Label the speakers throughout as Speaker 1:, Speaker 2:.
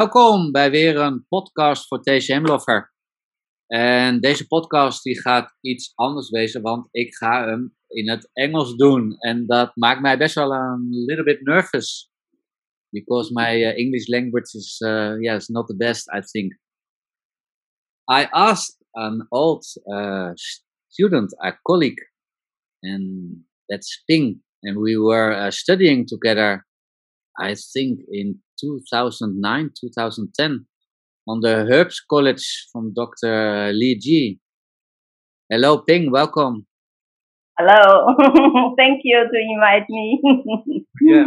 Speaker 1: Welkom bij weer een podcast voor TCM Lover. En deze podcast die gaat iets anders wezen, want ik ga hem in het Engels doen. En dat maakt mij best wel een little bit nervous. Because my uh, English language is, uh, is not the best, I think. I asked an old uh, student, a colleague, and that's Ping, and we were studying together, I think in 2009, 2010, on the Herbs College from Dr. Li Ji. Hello, Ping, welcome.
Speaker 2: Hello, thank you to invite me.
Speaker 1: yeah.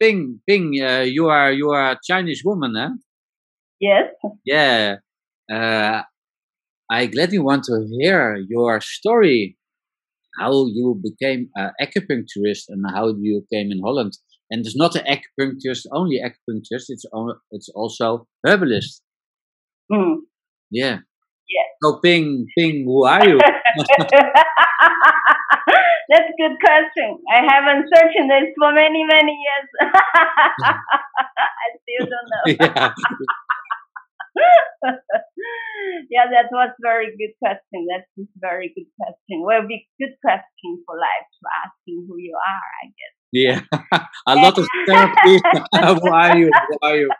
Speaker 1: Ping, Ping, uh, you are you are a Chinese woman, huh?
Speaker 2: Yes.
Speaker 1: Yeah. Uh, I gladly want to hear your story, how you became an acupuncturist and how you came in Holland. And it's not an acupuncturist, only acupuncturist, it's, it's also herbalist.
Speaker 2: Mm.
Speaker 1: Yeah.
Speaker 2: Yeah.
Speaker 1: So, Ping, Ping, who are you?
Speaker 2: That's a good question. I haven't searched this for many, many years. I still don't know.
Speaker 1: yeah.
Speaker 2: yeah, that was very good question. That's a very good question. Well, be good question for life to asking who you are, I guess.
Speaker 1: Yeah, a lot of therapy. who are you? Who are you?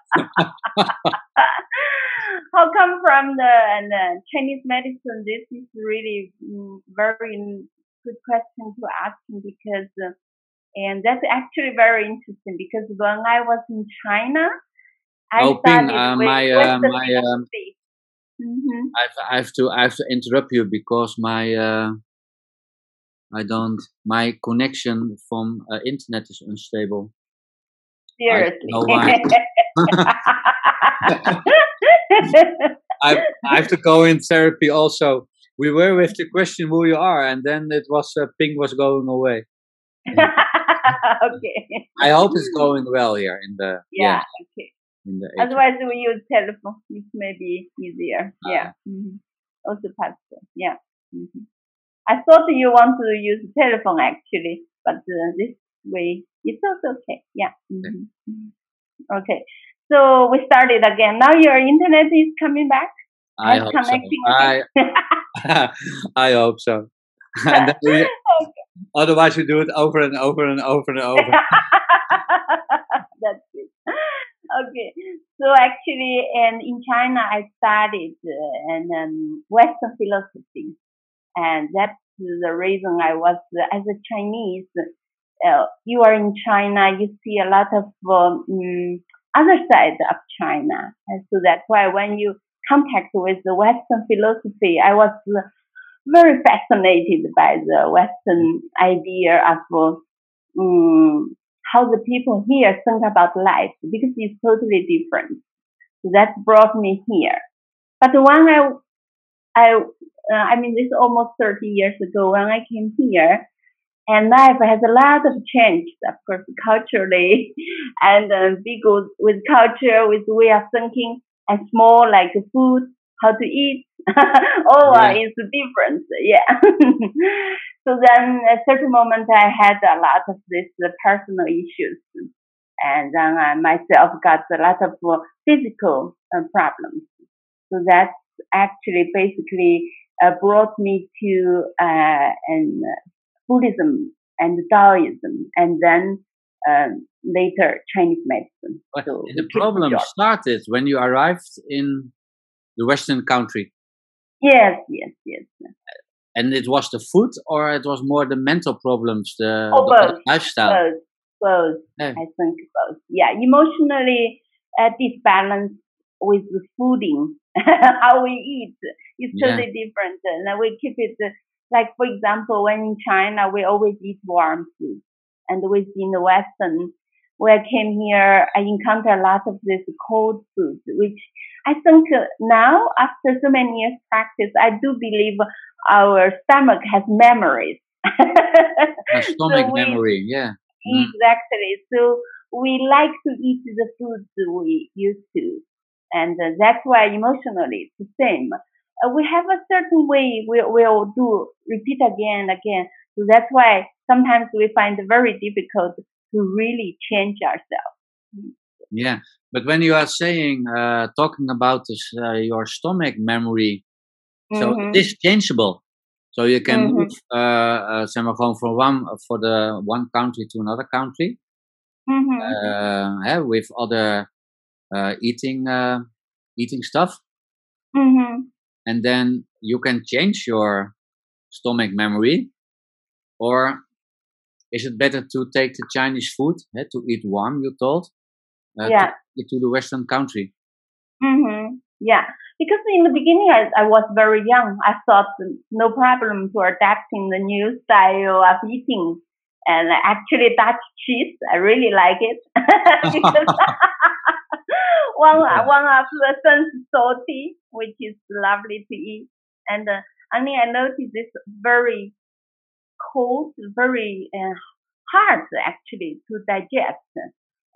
Speaker 2: How come from the, and, uh, Chinese medicine? This is really mm, very good question to ask because, uh, and that's actually very interesting because when I was in China, I
Speaker 1: oh, Ping, uh,
Speaker 2: with
Speaker 1: my, uh,
Speaker 2: Western
Speaker 1: my, um,
Speaker 2: philosophy. hmm
Speaker 1: I've, I have to I have to interrupt you because my uh, I don't my connection from uh, internet is unstable.
Speaker 2: Seriously.
Speaker 1: why. I I have to go in therapy also. We were with the question who you are, and then it was uh, ping was going away.
Speaker 2: okay.
Speaker 1: I hope it's going well here in the
Speaker 2: Yeah. Okay.
Speaker 1: in the
Speaker 2: Otherwise, we use telephone. It may be easier.
Speaker 1: Ah.
Speaker 2: Yeah. hmm Also possible. Yeah. hmm I thought you want to use telephone actually, but uh, this way it's also okay. Yeah. hmm Okay. So we started again. Now your internet is coming back.
Speaker 1: I hope so. I. I hope so. we, otherwise, we do it over and over and over and over.
Speaker 2: That's it. Okay, so actually, and in China, I studied uh, and um, Western philosophy, and that's the reason I was as a Chinese. Uh, you are in China, you see a lot of um, other side of China, and so that's why when you contact with the Western philosophy, I was uh, very fascinated by the Western idea of um, how the people here think about life because it's totally different. So that brought me here. But when I, I, uh, I mean, this is almost 30 years ago when I came here, and life has a lot of change, of course, culturally, and uh, big with, culture, with way of thinking, and small like food, how to eat, all
Speaker 1: Yeah.
Speaker 2: is different. Yeah. so then at certain moment I had a lot of this uh, personal issues. And then I myself got a lot of uh, physical uh, problems. So that's actually basically uh, brought me to uh, and uh, Buddhism and Taoism, and then um, later Chinese medicine.
Speaker 1: But
Speaker 2: So
Speaker 1: the problem started when you arrived in the Western country,
Speaker 2: Yes, yes, yes.
Speaker 1: and it was the food, or it was more the mental problems, the,
Speaker 2: Oh,
Speaker 1: the
Speaker 2: both.
Speaker 1: lifestyle.
Speaker 2: Both, both.
Speaker 1: Yeah.
Speaker 2: I think both. Yeah, emotionally uh, disbalance with the fooding, how we eat is
Speaker 1: Yeah.
Speaker 2: totally different. And we keep it like, for example, when in China we always eat warm food, and within the Western, when I came here, I encountered a lot of this cold food, which I think now after so many years practice, I do believe our stomach has memories.
Speaker 1: A stomach
Speaker 2: So we-
Speaker 1: memory, yeah. Mhm.
Speaker 2: Exactly. So we like to eat the foods we used to. And uh, that's why emotionally it's the same. Uh, we have a certain way we will do, repeat again and again. So that's why sometimes we find it very difficult to really change ourselves.
Speaker 1: Yeah, but when you are saying uh, talking about this, uh, your stomach memory, so
Speaker 2: Mhm.
Speaker 1: it is changeable. So you can
Speaker 2: Mhm.
Speaker 1: move, uh, uh, from one for the one country to another country,
Speaker 2: Mhm.
Speaker 1: uh, eh, with other uh, eating uh, eating stuff,
Speaker 2: Mhm.
Speaker 1: and then you can change your stomach memory, or is it better to take the Chinese food eh, to eat warm? You told, uh,
Speaker 2: Yeah.
Speaker 1: to, to the Western country.
Speaker 2: Mm-hmm. Yeah, because in the beginning I, I was very young. I thought no problem to adapting the new style of eating. And actually Dutch cheese, I really like it. because one,
Speaker 1: Yeah.
Speaker 2: one of the sons salty, which is lovely to eat. And uh, I mean, I noticed it's very cold, very uh, hard actually to digest.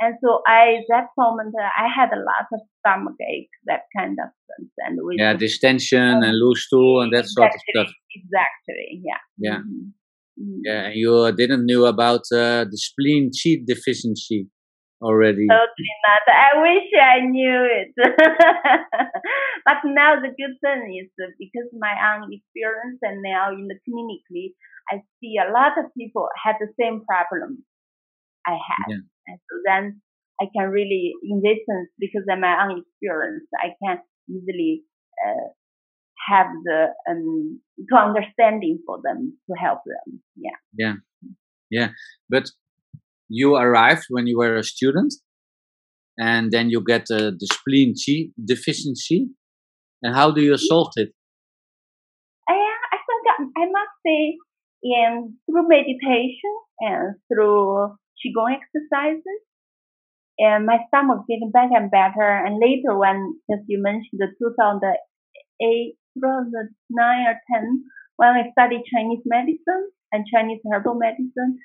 Speaker 2: And so I, that moment, uh, I had a lot of stomach ache, that kind of things. And with
Speaker 1: Yeah, distension and loose stool and that sort of stuff.
Speaker 2: Exactly, yeah.
Speaker 1: Yeah.
Speaker 2: Mhm. Mhm.
Speaker 1: Yeah, and you didn't knew about uh, the spleen chi deficiency already.
Speaker 2: Totally not. I wish I knew it. but now the good thing is because my own experience and now in the clinically, I see a lot of people had the same problem I had.
Speaker 1: Yeah.
Speaker 2: And so then I can really, in this sense, because of my own experience, I can easily uh, have the um, to understanding for them to help them. Yeah. Yeah. Yeah.
Speaker 1: But you arrived when you were a student, and then you get uh, the spleen deficiency. And how do you solve it?
Speaker 2: I, I think I must say, through meditation and through qigong exercises, and my stomach getting better and better. And later, when as you mentioned, the 2008, 2009 or 10, when I studied Chinese medicine and Chinese herbal medicine,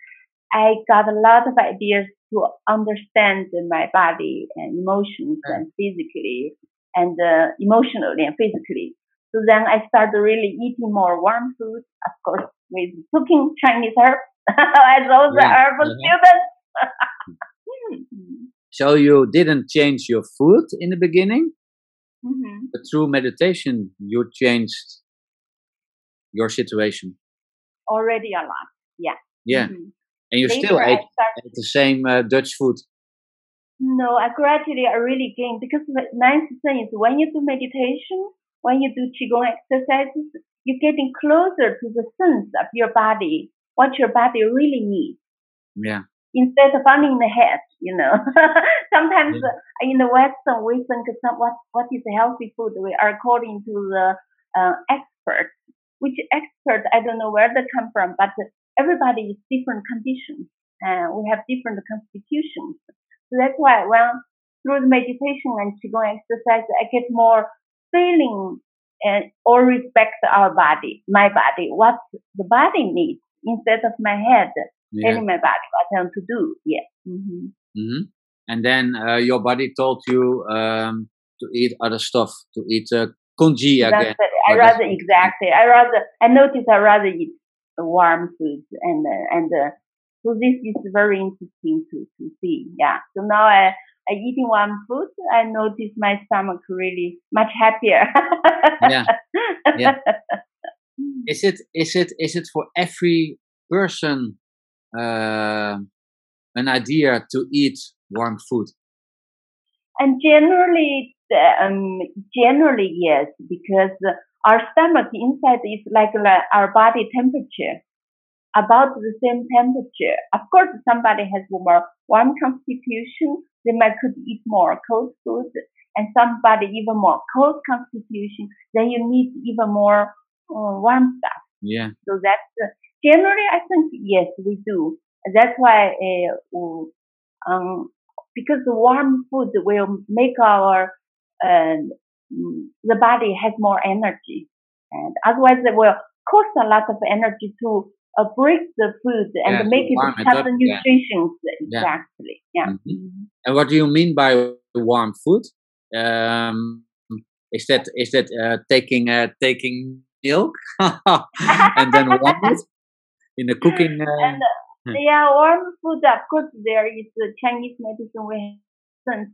Speaker 2: I got a lot of ideas to understand my body and emotions
Speaker 1: Mm.
Speaker 2: and physically and uh, emotionally and physically. So then I started really eating more warm food, of course, with cooking Chinese herbs as the
Speaker 1: Yeah,
Speaker 2: herbal
Speaker 1: uh-huh.
Speaker 2: students.
Speaker 1: So you didn't change your food in the beginning,
Speaker 2: hmm
Speaker 1: but through meditation you changed your situation.
Speaker 2: Already a lot. Yeah.
Speaker 1: Yeah,
Speaker 2: Mhm.
Speaker 1: And you
Speaker 2: Later
Speaker 1: still ate, ate the same uh, Dutch food.
Speaker 2: no, I gradually I really gained because the nice thing is when you do meditation, when you do qigong exercises, you're getting closer to the sense of your body, what your body really needs.
Speaker 1: Yeah,
Speaker 2: instead of only in the head, you know. Sometimes
Speaker 1: Yeah.
Speaker 2: uh, in the Western, we think some, what, what is healthy food? We are according to the uh, experts, which expert, I don't know where they come from, but everybody is different conditions. Uh, we have different constitutions. So that's why when through the meditation and Qigong exercise, I get more feeling and or respect our body, my body, what the body needs instead of my head
Speaker 1: yeah.
Speaker 2: telling my body what I want to do. Yeah. hmm
Speaker 1: hmm And then uh, your body told you um, to eat other stuff, to eat uh, congee again.
Speaker 2: I rather exactly. I rather. I notice I rather eat warm foods and uh, and uh, so this is very interesting to to see. Yeah. So now I. I eating warm food, I notice my stomach really much happier.
Speaker 1: Yeah. Yeah. Is it is it is it for every person uh, an idea to eat warm food?
Speaker 2: And generally, um, generally yes, because our stomach inside is like, our body temperature, about the same temperature. Of course, somebody has more warm constitution, they might could eat more cold food, and somebody even more cold constitution, then you need even more uh, warm stuff.
Speaker 1: Yeah,
Speaker 2: So that's uh, generally, I think yes, we do. That's why uh, um, because the warm food will make our uh, the body has more energy, and otherwise it will cost a lot of energy to uh, break the food and
Speaker 1: Yeah,
Speaker 2: make it
Speaker 1: warm it
Speaker 2: have
Speaker 1: up,
Speaker 2: the
Speaker 1: yeah.
Speaker 2: nutrition
Speaker 1: Yeah.
Speaker 2: exactly. Yeah.
Speaker 1: Mhm.
Speaker 2: Mhm.
Speaker 1: and what do you mean by warm food? Um, is that is that uh, taking uh, taking milk and then warm it in the cooking? Uh,
Speaker 2: And uh, yeah, warm food. Of course, there is the Chinese medicine. We sense,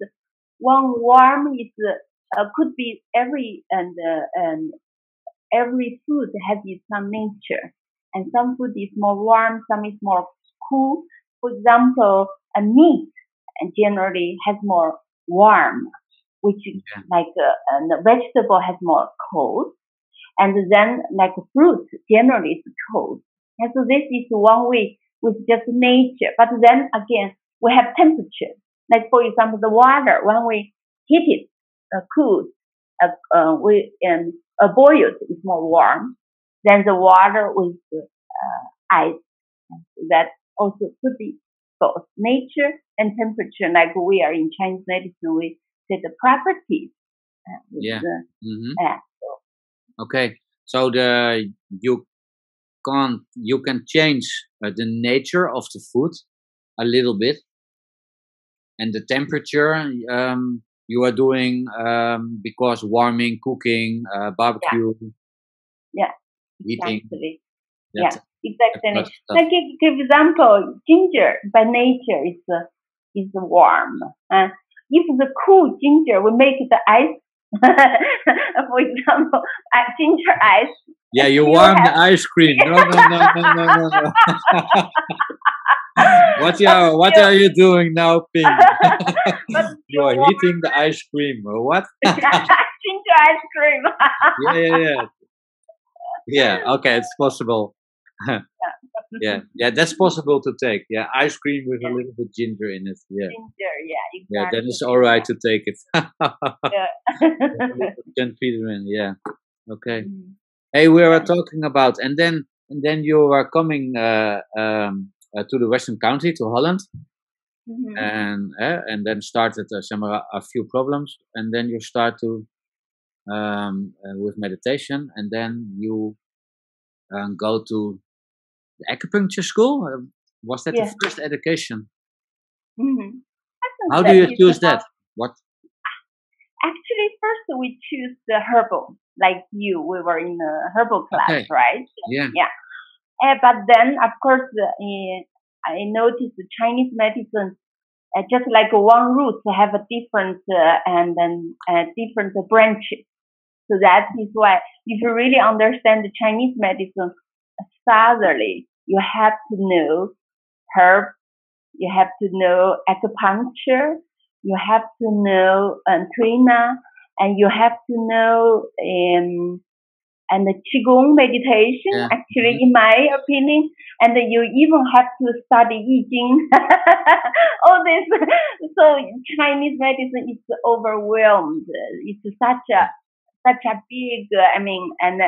Speaker 2: one warm is uh, could be every and uh, and every food has its own nature, and some food is more warm, some is more cool. For example, a meat and generally has more warm, which is
Speaker 1: Yeah.
Speaker 2: like uh, and vegetable has more cold, and then like fruit generally is cold. And so this is one way with just nature. But then again, we have temperature. Like for example, the water when we heat it, cooled, uh, uh, we um, uh, boiled is more warm than the water with uh, ice. That also could be both nature and temperature. Like we are in Chinese medicine, we say the properties. Uh,
Speaker 1: Yeah.
Speaker 2: the-
Speaker 1: hmm
Speaker 2: yeah.
Speaker 1: Okay, so the you can't you can change uh, the nature of the food a little bit, and the temperature um, you are doing um, because warming, cooking, uh, barbecue,
Speaker 2: Yeah.
Speaker 1: heating.
Speaker 2: Exactly.
Speaker 1: That's,
Speaker 2: Exactly.
Speaker 1: that's, that's,
Speaker 2: Like give, give example, ginger by nature is uh, is warm. Uh, if the cool ginger we make the ice, for example, uh, ginger ice.
Speaker 1: yeah, you
Speaker 2: you
Speaker 1: warm
Speaker 2: have-
Speaker 1: the ice cream. No, no, no, no, no, no. no. what you what are you doing now, Ping? you are eating the ice cream. or What?
Speaker 2: ginger ice cream.
Speaker 1: yeah, yeah, yeah. Yeah, okay, it's possible. yeah, yeah, that's possible to take. Yeah, ice cream with a little bit ginger in it. Yeah,
Speaker 2: ginger, yeah, exactly.
Speaker 1: yeah, then it's all right to take it.
Speaker 2: Yeah.
Speaker 1: Jen Peterman, yeah. Okay.
Speaker 2: Mm.
Speaker 1: Hey, we were talking about, and then and then you were coming uh, um, to the Western country, to Holland,
Speaker 2: Mhm.
Speaker 1: and uh, and then started uh, some uh, a few problems, and then you start to um, uh, with meditation, and then you um, go to the acupuncture school. Uh, was that
Speaker 2: Yeah.
Speaker 1: the first education?
Speaker 2: Mhm.
Speaker 1: How do you choose
Speaker 2: about-
Speaker 1: that? What?
Speaker 2: Actually, first we choose the herbal, like you. We were in a herbal class,
Speaker 1: Okay.
Speaker 2: right?
Speaker 1: Yeah yeah,
Speaker 2: Uh, but then, of course, uh, I noticed the Chinese medicine, uh, just like one root, have a different and then different branches. So that is why, if you really understand the Chinese medicine thoroughly, you have to know herb, you have to know acupuncture, you have to know um, and you have to know um, and the qigong meditation.
Speaker 1: Yeah.
Speaker 2: Actually, in my opinion, and you even have to study I Ching. All this, so Chinese medicine is overwhelmed. It's such a such a big, I mean, and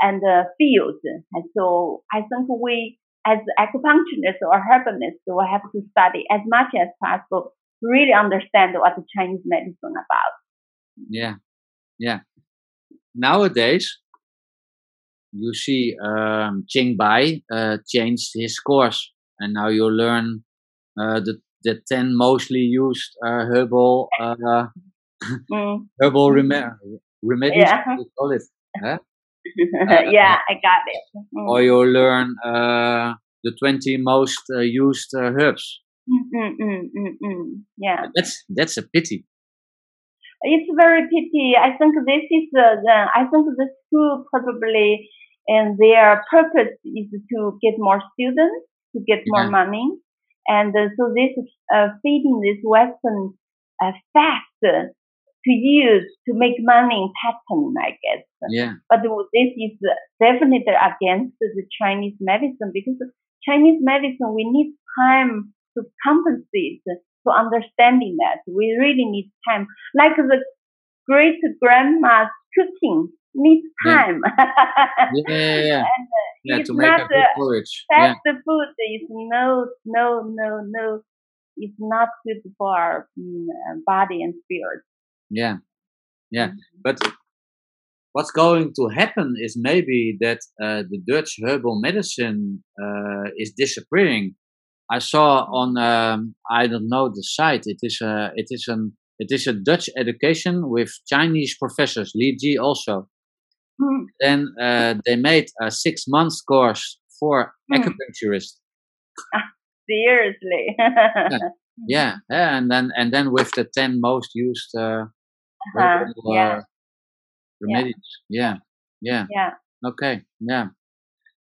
Speaker 2: and uh, field. And so I think we, as acupuncturists or herbalists, will have to study as much as possible, to really understand what the Chinese medicine about.
Speaker 1: yeah, yeah. Nowadays, you see um, Qing Bai uh, changed his course, and now you learn uh, the the ten mostly used uh, herbal uh,
Speaker 2: Mm.
Speaker 1: herbal reme- remedies.
Speaker 2: Yeah.
Speaker 1: what do you call it?
Speaker 2: yeah, I got it. Mm.
Speaker 1: Or you learn uh, the twenty most uh, used uh, herbs.
Speaker 2: Mm, mm. Yeah,
Speaker 1: That's that's a pity.
Speaker 2: it's very pity. I think this is uh, the, I think the school probably and their purpose is to get more students, to get more money, and uh, so this is uh, feeding this Western uh, fast to use to make money in pattern, I guess.
Speaker 1: Yeah,
Speaker 2: But this is definitely against the Chinese medicine because Chinese medicine, we need time to compensate to understanding that. We really need time. Like the great grandma's cooking needs
Speaker 1: Yeah.
Speaker 2: time.
Speaker 1: yeah, yeah, yeah.
Speaker 2: And, uh,
Speaker 1: yeah
Speaker 2: it's
Speaker 1: to make a good porridge. Yeah,
Speaker 2: Fast food is no, no, no, no. It's not good for our mm, uh, body and spirit.
Speaker 1: yeah, yeah.
Speaker 2: Mhm.
Speaker 1: But what's going to happen is maybe that uh, the Dutch herbal medicine uh, is disappearing. I saw on um, I don't know the site. It is a it is an it is a Dutch education with Chinese professors. Li Ji also.
Speaker 2: Mm.
Speaker 1: Then uh, they made a six months course for
Speaker 2: Hmm.
Speaker 1: acupuncturists.
Speaker 2: Seriously.
Speaker 1: yeah, yeah, and then and then with the ten most used uh,
Speaker 2: Uh-huh.
Speaker 1: herbal,
Speaker 2: Yeah.
Speaker 1: uh, remedies. Yeah, yeah,
Speaker 2: Yeah.
Speaker 1: okay, yeah.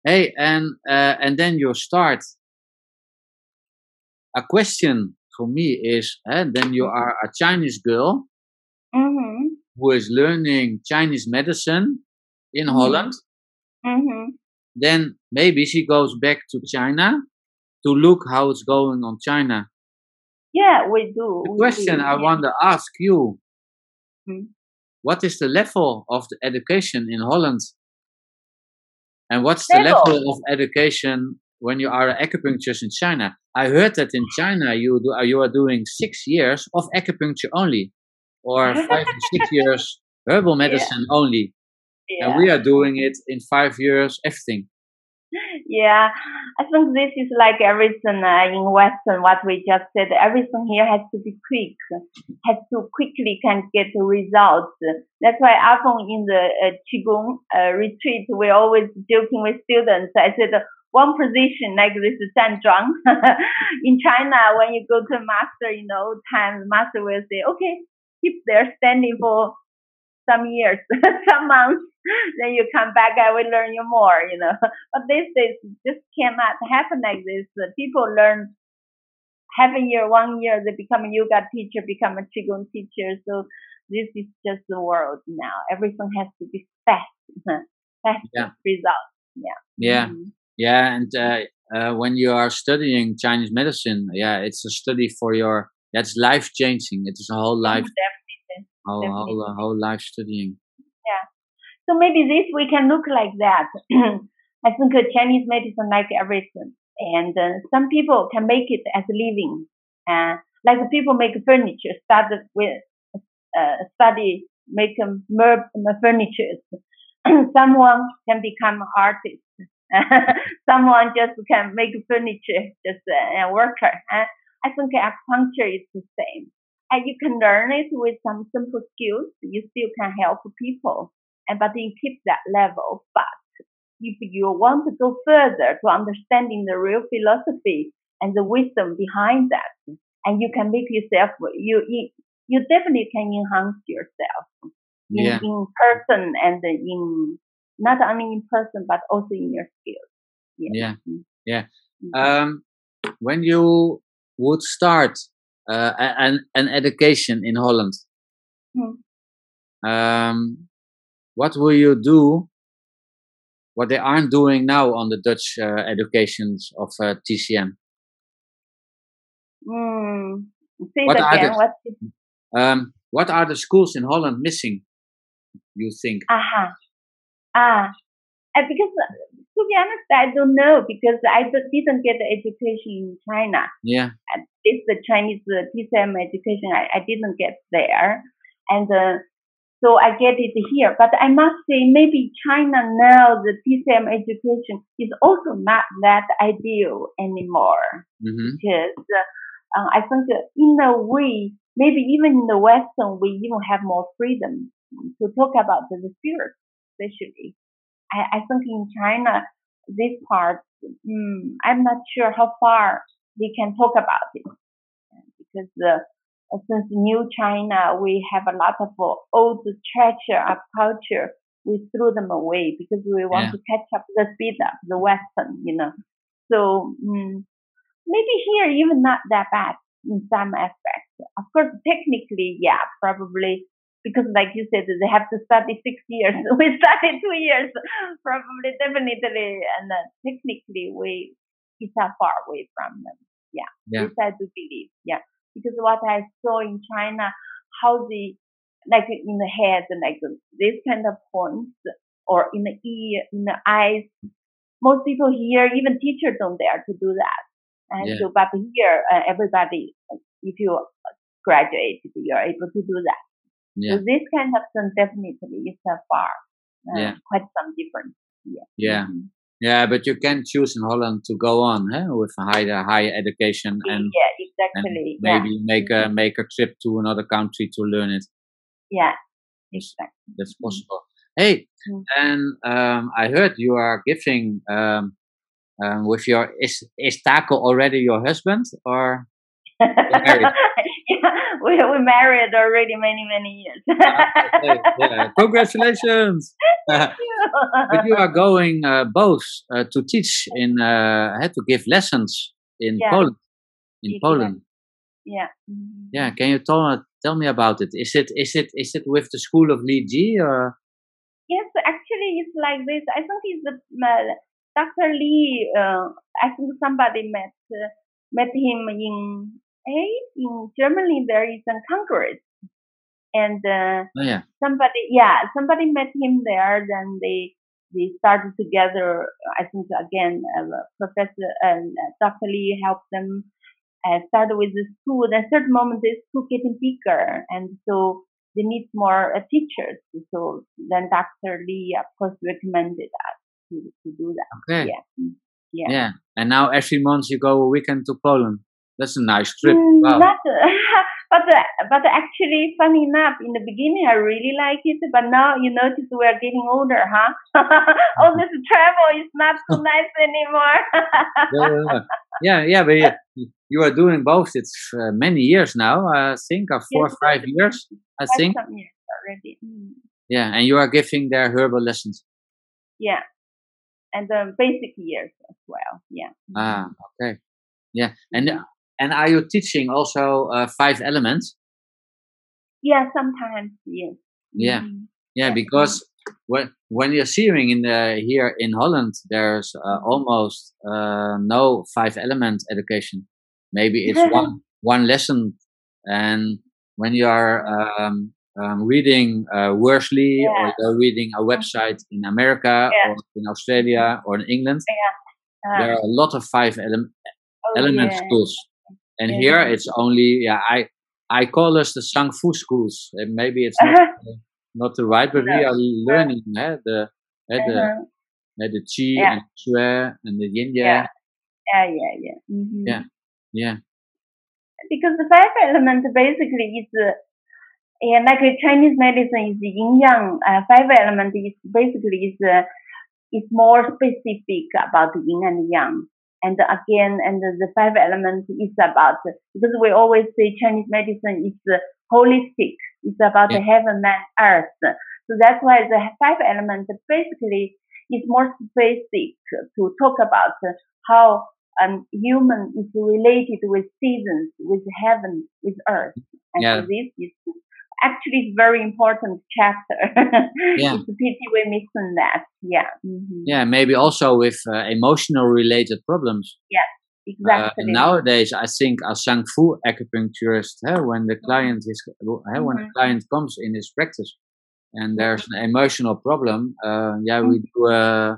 Speaker 1: Hey, and uh, and then you start. A question for me is, uh, then you are a Chinese girl
Speaker 2: Mm-hmm.
Speaker 1: who is learning Chinese medicine in
Speaker 2: Mhm.
Speaker 1: Holland.
Speaker 2: Mm-hmm.
Speaker 1: Then maybe she goes back to China to look how it's going on China.
Speaker 2: Yeah, we do.
Speaker 1: The
Speaker 2: we
Speaker 1: question
Speaker 2: do,
Speaker 1: I
Speaker 2: yeah.
Speaker 1: want to ask you
Speaker 2: Mm.
Speaker 1: what is the level of the education in Holland? And what's the
Speaker 2: Level?
Speaker 1: level of education when you are an acupuncturist in China? I heard that in China you do, you are doing six years of acupuncture only, or five to six years herbal medicine only,
Speaker 2: Yeah.
Speaker 1: and we are doing it in five years everything.
Speaker 2: Yeah, I think this is like everything uh, in Western, what we just said. Everything here has to be quick, has to quickly can get the results. That's why often in the uh, Qigong uh, retreat, we're always joking with students. I said, one position like this is Zhanzhuang. in China, when you go to master, you know, time, the master will say, okay, keep there standing for some years, some months, then you come back, I will learn you more, you know. But these days, just cannot happen like this. People learn half a year, one year, they become a yoga teacher, become a qigong teacher. So this is just the world now. Everything has to be fast, fast
Speaker 1: Yeah.
Speaker 2: results.
Speaker 1: Yeah,
Speaker 2: Mhm.
Speaker 1: yeah, and uh, uh, when you are studying Chinese medicine, yeah, it's a study for your. That's life changing. It is a whole life,
Speaker 2: Definitely.
Speaker 1: whole, whole, whole life studying.
Speaker 2: So maybe this we can look like that. I think uh, Chinese medicine like everything, and uh, some people can make it as a living. Uh, like people make furniture, start with uh, study make um, mer- furniture. Someone can become artist. Someone just can make furniture, just a worker. Uh, I think acupuncture is the same. And you can learn it with some simple skills. You still can help people and but you keep that level. But if you want to go further to understanding the real philosophy and the wisdom behind that, and you can make yourself you you, you definitely can enhance yourself in,
Speaker 1: Yeah.
Speaker 2: in person and in not only in person but also in your skills.
Speaker 1: Yeah,
Speaker 2: Mm.
Speaker 1: yeah.
Speaker 2: Mhm.
Speaker 1: Um, when you would start uh, an an education in Holland,
Speaker 2: Hmm.
Speaker 1: um, what will you do? What they aren't doing now on the Dutch uh, educations of uh, TCM?
Speaker 2: Mm.
Speaker 1: What
Speaker 2: it
Speaker 1: are
Speaker 2: again.
Speaker 1: the- Um, what are the schools in Holland missing? You think?
Speaker 2: Aha. Ah. Uh, because to be honest, I don't know because I didn't get the education in China.
Speaker 1: Yeah,
Speaker 2: It's the Chinese TCM education, I, I didn't get there. And uh, so I get it here. But I must say, maybe China now, the TCM education is also not that ideal anymore
Speaker 1: hmm
Speaker 2: because uh, I think in a way, maybe even in the Western, we even have more freedom to talk about the spirit, especially. I, I think in China, this part, mm, I'm not sure how far we can talk about it because uh, since New China, we have a lot of uh, old treasure of culture. We threw them away because we want
Speaker 1: Yeah.
Speaker 2: to catch up the speed up the Western, you know. So mm, maybe here even not that bad in some aspects. Of course, technically, yeah, probably because like you said, they have to study six years. we studied two years, probably, definitely, and uh, technically, we it's not far away from them. Yeah,
Speaker 1: Yeah.
Speaker 2: this I do believe. Yeah, because what I saw in China, how the like in the head, and like this kind of points, or in the ear, in the eyes. Most people here, even teachers, don't dare to do that. And
Speaker 1: Yeah.
Speaker 2: so, but here, uh, everybody, if you graduate, you are able to do that.
Speaker 1: yeah,
Speaker 2: So this kind of thing definitely is a far, uh,
Speaker 1: Yeah.
Speaker 2: quite some difference. Yeah.
Speaker 1: yeah,
Speaker 2: Mhm.
Speaker 1: Yeah. But you can choose in Holland to go on huh, with a higher higher education and,
Speaker 2: yeah,
Speaker 1: and
Speaker 2: exactly.
Speaker 1: maybe make a
Speaker 2: Mhm.
Speaker 1: make a trip to another country to learn it.
Speaker 2: Yeah, exactly.
Speaker 1: That's
Speaker 2: Mhm.
Speaker 1: possible. Hey,
Speaker 2: Mm.
Speaker 1: and um, I heard you are giving um, um, with your is is Taco already your husband or married.
Speaker 2: yeah, we we married already many many years.
Speaker 1: Okay, yeah. Congratulations! but you are going uh, both uh, to teach in, uh, had to give lessons in
Speaker 2: Yeah.
Speaker 1: Poland. In. Poland.
Speaker 2: yeah. Mhm.
Speaker 1: Yeah, can you tell tell me about it? Is it is it is it with the school of Li Ji or
Speaker 2: Yes, actually, it's like this. I think it's the uh, Dr. Lee. Uh, I think somebody met uh, met him in hey in Germany. There is a congress, and uh,
Speaker 1: oh yeah
Speaker 2: somebody yeah somebody met him there. Then they they started together. I think again, uh, Professor and uh, Dr. Lee helped them. Uh, started with the school. Then third moment, the school getting bigger, and so they need more uh, teachers. So then Dr. Lee, of course, recommended us to, to do that.
Speaker 1: okay
Speaker 2: Yeah. Mm, Yeah.
Speaker 1: yeah and now every month you go a weekend to Poland that's a nice trip
Speaker 2: Mm,
Speaker 1: wow
Speaker 2: but uh, but actually, funny enough, in the beginning I really liked it, but now you notice we are getting older, huh? All this travel is not so nice anymore.
Speaker 1: yeah, yeah, yeah, but yeah, you are doing both. It's uh, many years now. I think, or four or five years. I
Speaker 2: Quite
Speaker 1: think.
Speaker 2: some years already. Mm.
Speaker 1: Yeah, and you are giving their herbal lessons.
Speaker 2: Yeah, and the basic years as well. Yeah.
Speaker 1: Ah, okay. Yeah, and and are you teaching also uh, five elements?
Speaker 2: Yeah, sometimes yes.
Speaker 1: Yeah.
Speaker 2: Mhm.
Speaker 1: Yeah,
Speaker 2: Yeah.
Speaker 1: because when when you're seeing in the here in Holland, there's uh, almost uh, no five element education. Maybe it's one one lesson, and when you are um, um, reading uh, Worsley or you're reading a website in America
Speaker 2: Yeah.
Speaker 1: or in Australia or in England,
Speaker 2: Uh,
Speaker 1: there are a lot of five ele-
Speaker 2: oh,
Speaker 1: element
Speaker 2: yeah.
Speaker 1: schools, and
Speaker 2: Yeah.
Speaker 1: here it's only yeah I I call us the Sang Fu schools. And maybe it's not not the right, but we are learning eh, the eh, the
Speaker 2: Uh-huh.
Speaker 1: eh, the Qi
Speaker 2: Yeah.
Speaker 1: and Shui and the Yin
Speaker 2: Yeah.
Speaker 1: Yang.
Speaker 2: Yeah, yeah, yeah. Mhm.
Speaker 1: Yeah. Yeah,
Speaker 2: Because the five element basically is, uh, yeah, like Chinese medicine is yin yang. Uh, five element is basically is uh, is more specific about the yin and yang. And again, and the, five elements is about because we always say Chinese medicine is holistic. It's about the heaven, man, earth. So that's why the five elements basically is more specific to talk about how um, human is related with seasons, with heaven, with earth. And
Speaker 1: Yeah.
Speaker 2: so this is actually it's very important chapter.
Speaker 1: Yeah.
Speaker 2: it's a pity we're missing that. Yeah. Mhm.
Speaker 1: yeah. Maybe also with uh, emotional related problems. Uh,
Speaker 2: Exactly.
Speaker 1: and nowadays, I think a Sang Fu acupuncturist, eh, when the client is eh, when the
Speaker 2: Mhm.
Speaker 1: client comes in his practice, and there's an emotional problem, uh, yeah, we
Speaker 2: Mm-hmm.
Speaker 1: do uh,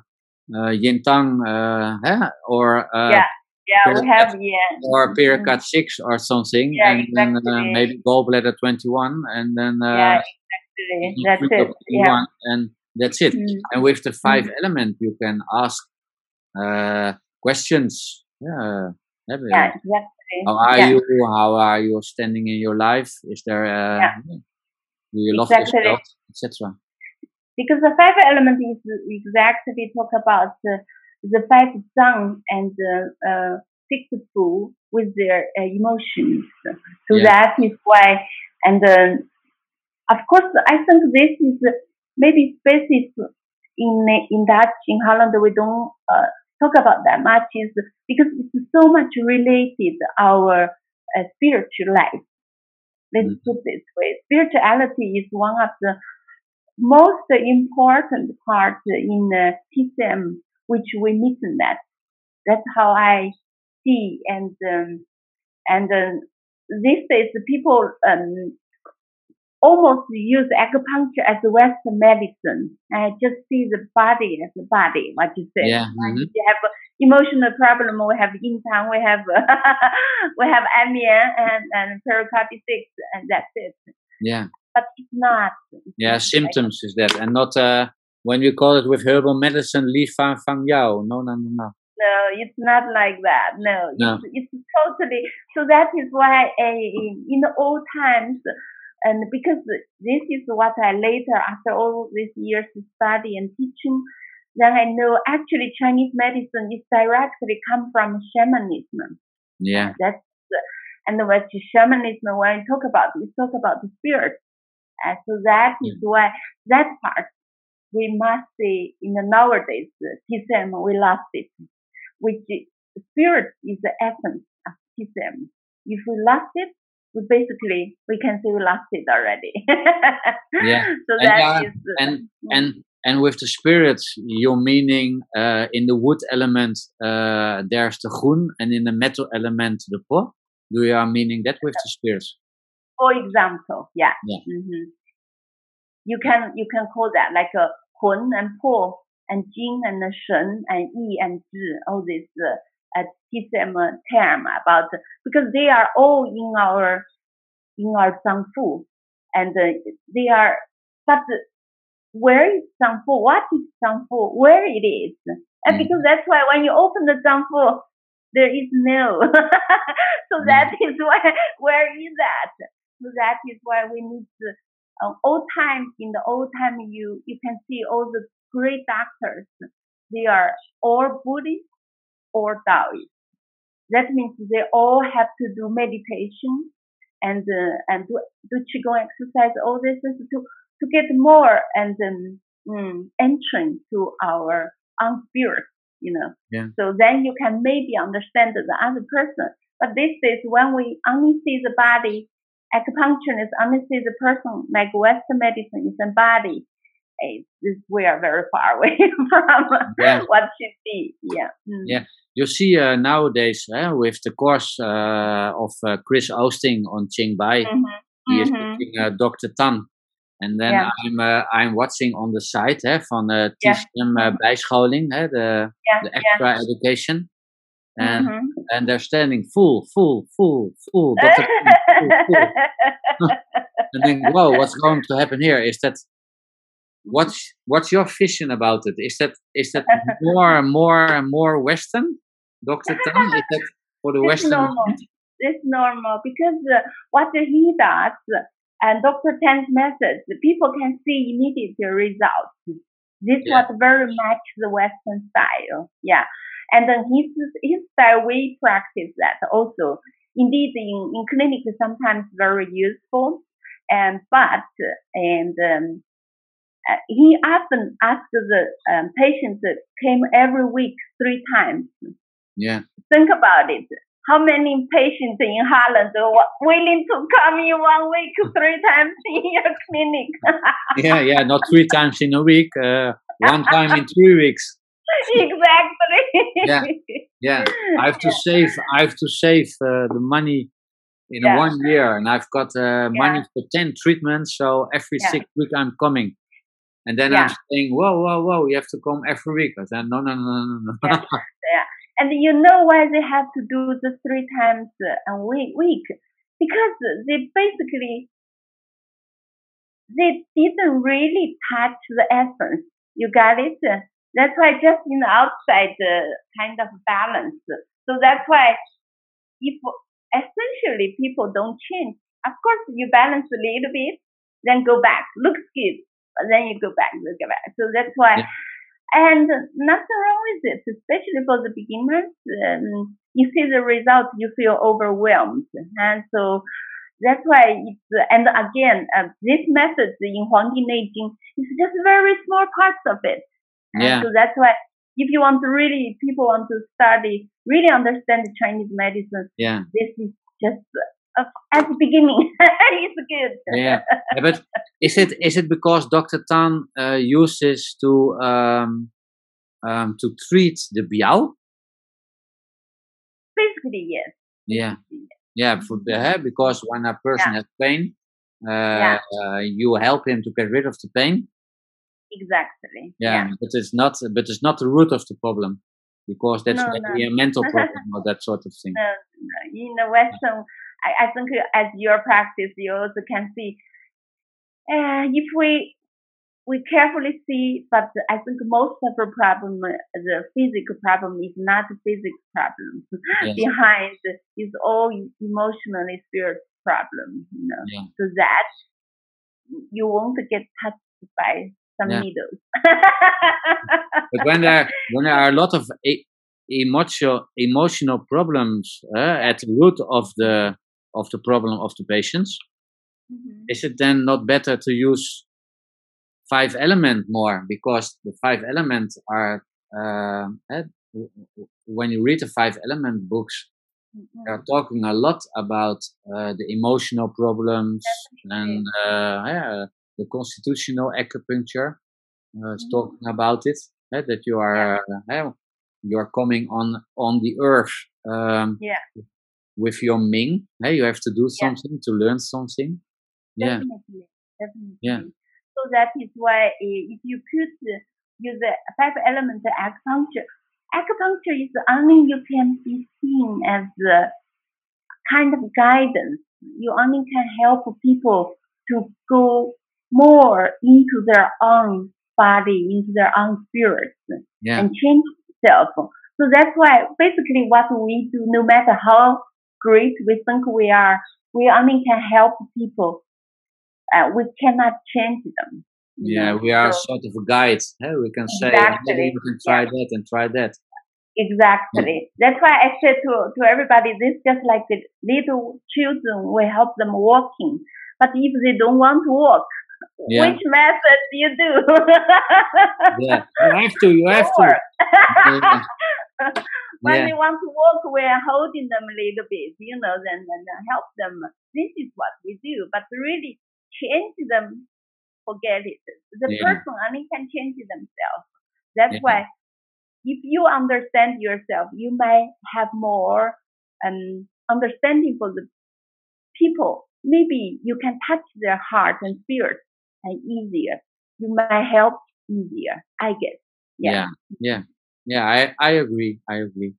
Speaker 1: uh, yin tang, uh, or uh,
Speaker 2: Yeah. Yeah, we have yeah.
Speaker 1: or
Speaker 2: Mhm.
Speaker 1: cut six or something,
Speaker 2: Yeah,
Speaker 1: and then uh,
Speaker 2: exactly.
Speaker 1: maybe gallbladder twenty one, and then uh,
Speaker 2: yeah, exactly. That's it. Yeah.
Speaker 1: and that's it.
Speaker 2: Mm.
Speaker 1: And with the 5 element, you can ask uh, questions. Yeah, yeah,
Speaker 2: Yeah, exactly.
Speaker 1: how are
Speaker 2: yeah.
Speaker 1: you? How are you standing in your life? Is there? Uh,
Speaker 2: Yeah.
Speaker 1: Do you love
Speaker 2: Exactly.
Speaker 1: yourself, etc.
Speaker 2: because the five element is exactly talk about uh, the five zang and uh, uh, six fu with their uh, emotions. So
Speaker 1: Yeah.
Speaker 2: that is why, and uh, of course, I think this is maybe specific in in Dutch in Holland we don't uh, talk about that much is because it's so much related our uh, spiritual life. Let's
Speaker 1: Mhm.
Speaker 2: put this way: spirituality is one of the most important part in uh, TCM, which we miss in that. That's how I see, and um, and uh, these days the people um, almost use acupuncture as a Western medicine. I just see the body as the body, what you say.
Speaker 1: Yeah,
Speaker 2: Like
Speaker 1: mhm.
Speaker 2: If you have emotional problem, we have yin tang, we have we have anmian and and pericarditis, and that's it.
Speaker 1: Yeah,
Speaker 2: But it's not. It's
Speaker 1: yeah.
Speaker 2: not like-
Speaker 1: Symptoms is that, and not uh, when we call it with herbal medicine, li fa fang yao. No, no, no, no.
Speaker 2: No, it's not like that. No,
Speaker 1: No.
Speaker 2: It's, it's totally. So that is why uh, in, the old times, and because this is what I later, after all these years of study and teaching, then I know actually Chinese medicine is directly come from shamanism.
Speaker 1: Yeah,
Speaker 2: That's And with shamanism, when you talk about, you talk about the spirit. And so that is why that part we must say in the nowadays TCM we lost it, which spirit is the essence of TCM. If we lost it, we basically we can say we lost it already.
Speaker 1: yeah.
Speaker 2: So
Speaker 1: and,
Speaker 2: that
Speaker 1: uh,
Speaker 2: is
Speaker 1: and and and with the spirit, you're meaning uh, in the wood element uh, there's the groen, and in the metal element the po. Do you are meaning that with the spirits?
Speaker 2: For example, yeah.
Speaker 1: Yeah.
Speaker 2: hmm You can you can call that like a and po and jing and shen and yi and zhi, all this uh, TCM term about because they are all in our in our zangfu and uh, they are but where is zangfu? What is zangfu? Where it is? And
Speaker 1: Mm.
Speaker 2: because that's why when you open the zangfu, there is no. so that is why where is that? So that is why we need to uh, old time in the old time you you can see all the great doctors they are all Buddhist or Taoist. That means they all have to do meditation and uh, and do, do qigong exercise. All this is to to get more and um, entering to our own spirit. You know.
Speaker 1: Yeah.
Speaker 2: So then you can maybe understand the other person. But this is when we only see the body acupuncture is see the person like Western medicine is body. Eh, we are very far away from
Speaker 1: Yeah.
Speaker 2: what should be. Yeah. Mm.
Speaker 1: Yeah. You see uh, nowadays uh, with the course uh, of uh, Chris Oosting on Qingbai,
Speaker 2: Mhm.
Speaker 1: he is
Speaker 2: Mhm.
Speaker 1: teaching uh, Dr. Tan. And then
Speaker 2: Yeah.
Speaker 1: I'm uh, I'm watching on the site hè, van uh,
Speaker 2: Yeah.
Speaker 1: Uh, bijscholing, hè, the,
Speaker 2: Yeah.
Speaker 1: the
Speaker 2: Yeah.
Speaker 1: extra education. And
Speaker 2: Mhm.
Speaker 1: and they're standing full, full, full, full. Dr. Full. and then, whoa, what's going to happen here? Is that what's what's your vision about it? Is that is that more and more and more Western, Doctor Tan? Is that for the
Speaker 2: It's
Speaker 1: Western?
Speaker 2: normal. It's normal because uh, what he does and Dr. Tan's methods, people can see immediate results. This
Speaker 1: Yeah.
Speaker 2: what very much the Western style. Yeah. And then his, his style, we practice that also. Indeed, in, in clinic, sometimes very useful. And, but, and, um, uh, he often asked the um, patients that came every week three times
Speaker 1: Yeah,
Speaker 2: think about it. How many patients in Holland are willing to come in one week three times in your clinic?
Speaker 1: yeah, yeah. Not three times in a week. Uh, one time in three weeks.
Speaker 2: exactly.
Speaker 1: Yeah. Yeah, I have to save. I have to save uh, the money in
Speaker 2: Yeah.
Speaker 1: one year, and I've got uh, money
Speaker 2: Yeah.
Speaker 1: for ten treatments. So every
Speaker 2: Yeah.
Speaker 1: six week I'm coming, and then I'm saying, "Whoa, whoa, whoa! You have to come every week." I said, "No, no, no, no, no."
Speaker 2: Yeah. And you know why they have to do the three times a week? week? Because they basically they didn't really touch the essence. You got it? That's why just in the outside uh, kind of balance. So that's why if essentially people don't change, of course you balance a little bit, then go back, looks good, but then you go back, look back. So that's why.
Speaker 1: Yeah.
Speaker 2: And nothing wrong with it, especially for the beginners. Um, you see the result, you feel overwhelmed, and so that's why it's. And again, uh, this method in Huangdi Neijing is just very small parts of it. And
Speaker 1: Yeah.
Speaker 2: so that's why if you want to really, people want to study, really understand the Chinese medicine,
Speaker 1: yeah,
Speaker 2: this is just uh, at the beginning. it's good.
Speaker 1: yeah. Yeah, But is it is it because Doctor Tan uh, uses to um, um, to treat the biao?
Speaker 2: Basically, yes.
Speaker 1: Yeah, yeah. For the hair, because when a person has pain, uh,
Speaker 2: Yeah.
Speaker 1: uh, you help him to get rid of the pain.
Speaker 2: Exactly.
Speaker 1: Yeah, but it's not. But it's not the root of the problem, because that's
Speaker 2: No,
Speaker 1: maybe
Speaker 2: no.
Speaker 1: a mental problem or that sort of thing.
Speaker 2: No, no. In the Western, I, I think as your practice, you also can see uh, if we we carefully see, but I think most of the problem, uh, the physical problem, is not the physical problem.
Speaker 1: Yes.
Speaker 2: Behind is all emotionally spirit problem. You know,
Speaker 1: Yeah.
Speaker 2: so that you won't get touched by some
Speaker 1: Yeah.
Speaker 2: needles.
Speaker 1: But when there when there are a lot of e- emotional emotional problems uh, at the root of the of the problem of the patients.
Speaker 2: Mhm.
Speaker 1: Is it then not better to use five element more because the five elements are uh, w- when you read the five element books they are
Speaker 2: Mhm.
Speaker 1: talking a lot about uh, the emotional problems and uh, yeah, the constitutional acupuncture uh, is
Speaker 2: Mhm.
Speaker 1: talking about it eh, that you are uh, eh, you are coming on on the earth um,
Speaker 2: Yeah.
Speaker 1: with your Ming. eh, you have to do
Speaker 2: Yeah.
Speaker 1: something to learn something. Yeah,
Speaker 2: Definitely, definitely.
Speaker 1: Yeah.
Speaker 2: So that is why if you could use the five element acupuncture, acupuncture is only you can be seen as a kind of guidance. You only can help people to go more into their own body, into their own spirit
Speaker 1: yeah,
Speaker 2: and change itself. So that's why basically what we do, no matter how great we think we are, we only can help people. Uh, we cannot change them.
Speaker 1: yeah. We are
Speaker 2: So-
Speaker 1: sort of a guide. eh, we can say maybe
Speaker 2: Exactly,
Speaker 1: you can try that and try that.
Speaker 2: Exactly. That's why I said to, to everybody, this just like the little children, we help them walking. But if they don't want to walk,
Speaker 1: Yeah.
Speaker 2: which method do you do?
Speaker 1: Yeah, you have to. You have to.
Speaker 2: Sure.
Speaker 1: Yeah.
Speaker 2: when
Speaker 1: Yeah.
Speaker 2: want to walk, we are holding them a little bit, you know, then and help them. This is what we do. But really change them, forget it. The person only can change themselves. That's why if you understand yourself, you may have more um, understanding for the people. Maybe you can touch their heart and spirit and easier. You might help easier, I guess. Yeah.
Speaker 1: yeah, yeah, yeah. I I agree. I agree.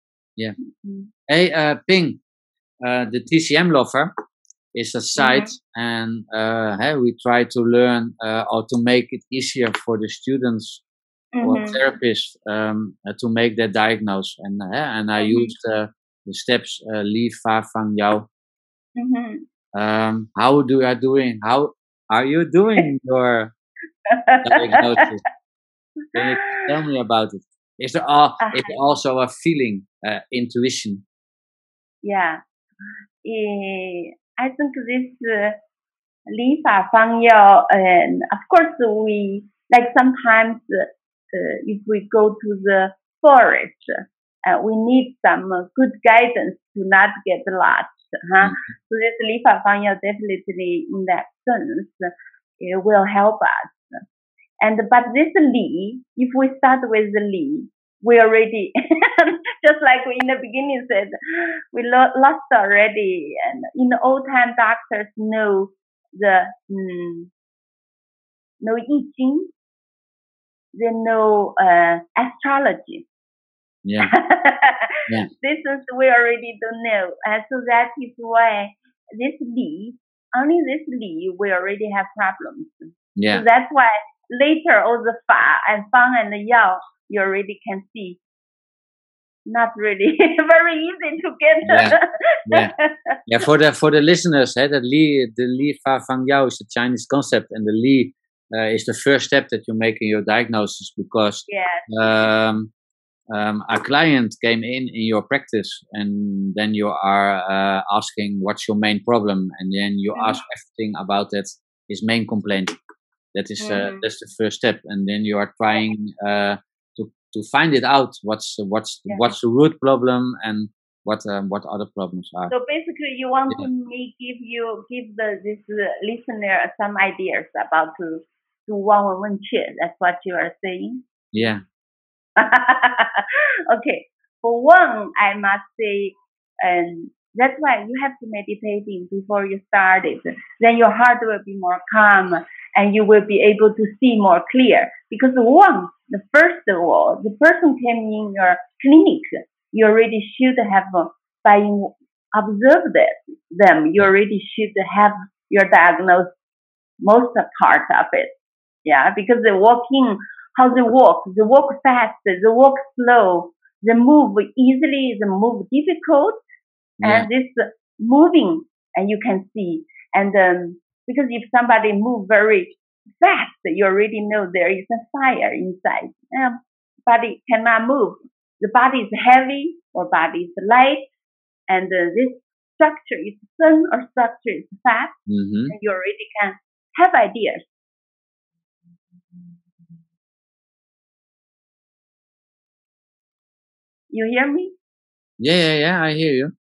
Speaker 2: Mm.
Speaker 1: Hey, uh, Ping, uh, the TCM lover is a site,
Speaker 2: Mm-hmm.
Speaker 1: and uh, hey, we try to learn uh, how to make it easier for the students or
Speaker 2: Mhm.
Speaker 1: therapists um, uh, to make their diagnose. And uh, and I
Speaker 2: Mhm.
Speaker 1: used uh, the steps uh, Li Fa Fang Yao.
Speaker 2: Mhm.
Speaker 1: Um, how do you doing? How are you doing your diagnosis? Can you tell me about it? Is there all, uh, is also a feeling, uh, intuition?
Speaker 2: Yeah. I think this uh, Li Fa Fang Yao, and of course we, like sometimes uh, uh, if we go to the forest, uh, we need some good guidance to not get lost. Huh?
Speaker 1: Mm-hmm.
Speaker 2: So this Li Fa Fang Yao definitely in that sense, it will help us. And, but this Li, if we start with the Li, we already, just like we in the beginning said, we lo- lost already. And in the old time, doctors know the, no, know I Ching, they know uh, astrology.
Speaker 1: Yeah. Yeah.
Speaker 2: This is we already don't know, and so that is why this Li, only this Li, we already have problems.
Speaker 1: yeah,
Speaker 2: So that's why later all the Fa and Fang and the Yao, you already can see. Not really very easy to get.
Speaker 1: Yeah, yeah. yeah. For the for the listeners, hey, the Li the Li Fa Fang Yao is a Chinese concept, and the Li uh, is the first step that you make in your diagnosis because
Speaker 2: yes.
Speaker 1: um, um, a client came in in your practice and then you are uh, asking what's your main problem? And then you
Speaker 2: mm-hmm.
Speaker 1: ask everything about that his main complaint. That is uh,
Speaker 2: mm-hmm.
Speaker 1: that's the first step and then you are trying uh, to to find it out what's what's
Speaker 2: yeah.
Speaker 1: what's the root problem and what um, what other problems are.
Speaker 2: So basically you want
Speaker 1: yeah.
Speaker 2: me give you give the this uh, listener some ideas about to do one one one that's what you are saying?
Speaker 1: Yeah.
Speaker 2: okay. For one, I must say, and that's why you have to meditating before you start it. Then your heart will be more calm and you will be able to see more clear. Because one, the first of all, the person came in your clinic, you already should have, by observe them, you already should have your diagnosis, most part of it. Yeah, because they walk in, how they walk, they walk fast, they walk slow, they move easily, they move difficult,
Speaker 1: yeah,
Speaker 2: and this moving, and you can see. And um, because if somebody move very fast, you already know there is a fire inside. Um, body cannot move. The body is heavy or body is light, and uh, this structure is thin or structure is fat,
Speaker 1: Mm-hmm.
Speaker 2: and you already can have ideas. You hear me?
Speaker 1: Yeah, yeah, yeah. I hear you.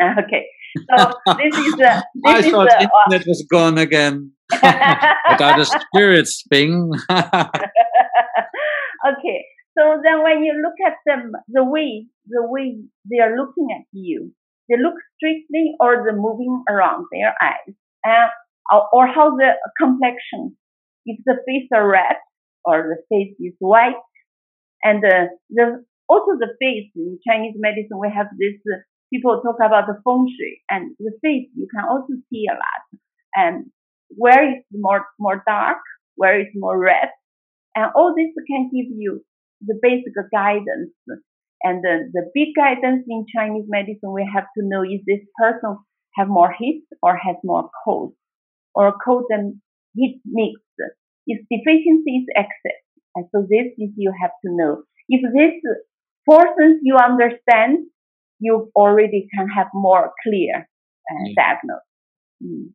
Speaker 2: Uh, Okay. So this is uh,
Speaker 1: I
Speaker 2: is
Speaker 1: thought
Speaker 2: uh,
Speaker 1: internet was gone again. Without the spirits thing.
Speaker 2: okay. So then when you look at them, the way, the way they are looking at you, they look strictly or they're moving around their eyes, uh, or, or how the complexion, if the face are red or the face is white, and uh, the also the face in Chinese medicine we have this. Uh, people talk about the feng shui and the face you can also see a lot, and where it's more more dark, where it's more red, and all this can give you the basic guidance. And the, the big guidance in Chinese medicine, we have to know is this person have more heat or has more cold, or cold and heat mixed. If deficiency is excess, and so this is you have to know. If this portions you understand, you already can have more clear uh,
Speaker 1: Yeah.
Speaker 2: diagnosis. Mm.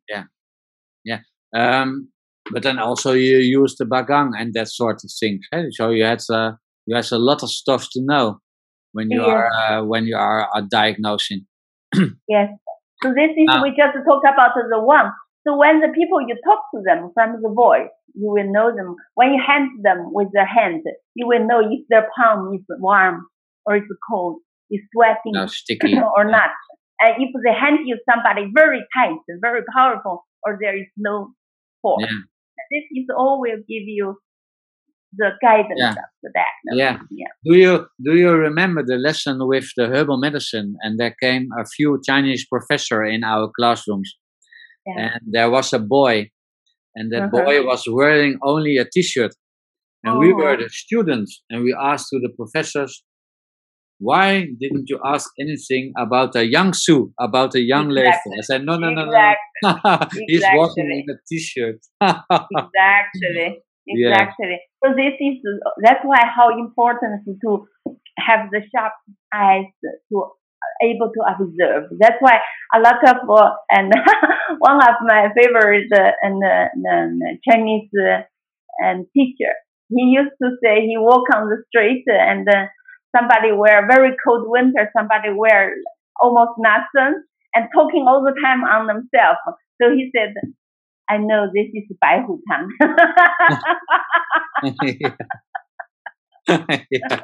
Speaker 1: Um, but then also you use the bagang and that sort of things. eh? So you had uh, you had a lot of stuff to know when you
Speaker 2: Yeah.
Speaker 1: are uh, when you are uh, diagnosing.
Speaker 2: Yes. So this is
Speaker 1: Ah.
Speaker 2: we just talk about the one. So when the people you talk to them from the voice, you will know them. When you hand them with their hand, you will know if their palm is warm or it's cold, it's sweating
Speaker 1: No, sticky.
Speaker 2: or not. And if they hand you somebody very tight, very powerful, or there is no force,
Speaker 1: Yeah.
Speaker 2: this is all will give you the guidance
Speaker 1: Yeah.
Speaker 2: of the diagnosis.
Speaker 1: Yeah.
Speaker 2: yeah.
Speaker 1: Do you do you remember the lesson with the herbal medicine? And there came a few Chinese professor in our classrooms,
Speaker 2: Yeah.
Speaker 1: and there was a boy, and that
Speaker 2: Uh-huh.
Speaker 1: boy was wearing only a T-shirt, and we were
Speaker 2: Oh.
Speaker 1: the students, and we asked to the professors, why didn't you ask anything about a young Su, about a young lady?
Speaker 2: Exactly.
Speaker 1: I said, no, no, no, no,
Speaker 2: Exactly.
Speaker 1: He's walking in a T-shirt.
Speaker 2: exactly
Speaker 1: Yeah.
Speaker 2: exactly so this is that's why how important to have the sharp eyes to able to observe that's why a lot of uh, and one of my favorite uh, and uh, um, chinese uh, and teacher he used to say he walk on the street and uh, somebody wear very cold winter somebody wear almost nothing and talking all the time on themselves so he said I know this is Bai Hu Tang.
Speaker 1: yeah.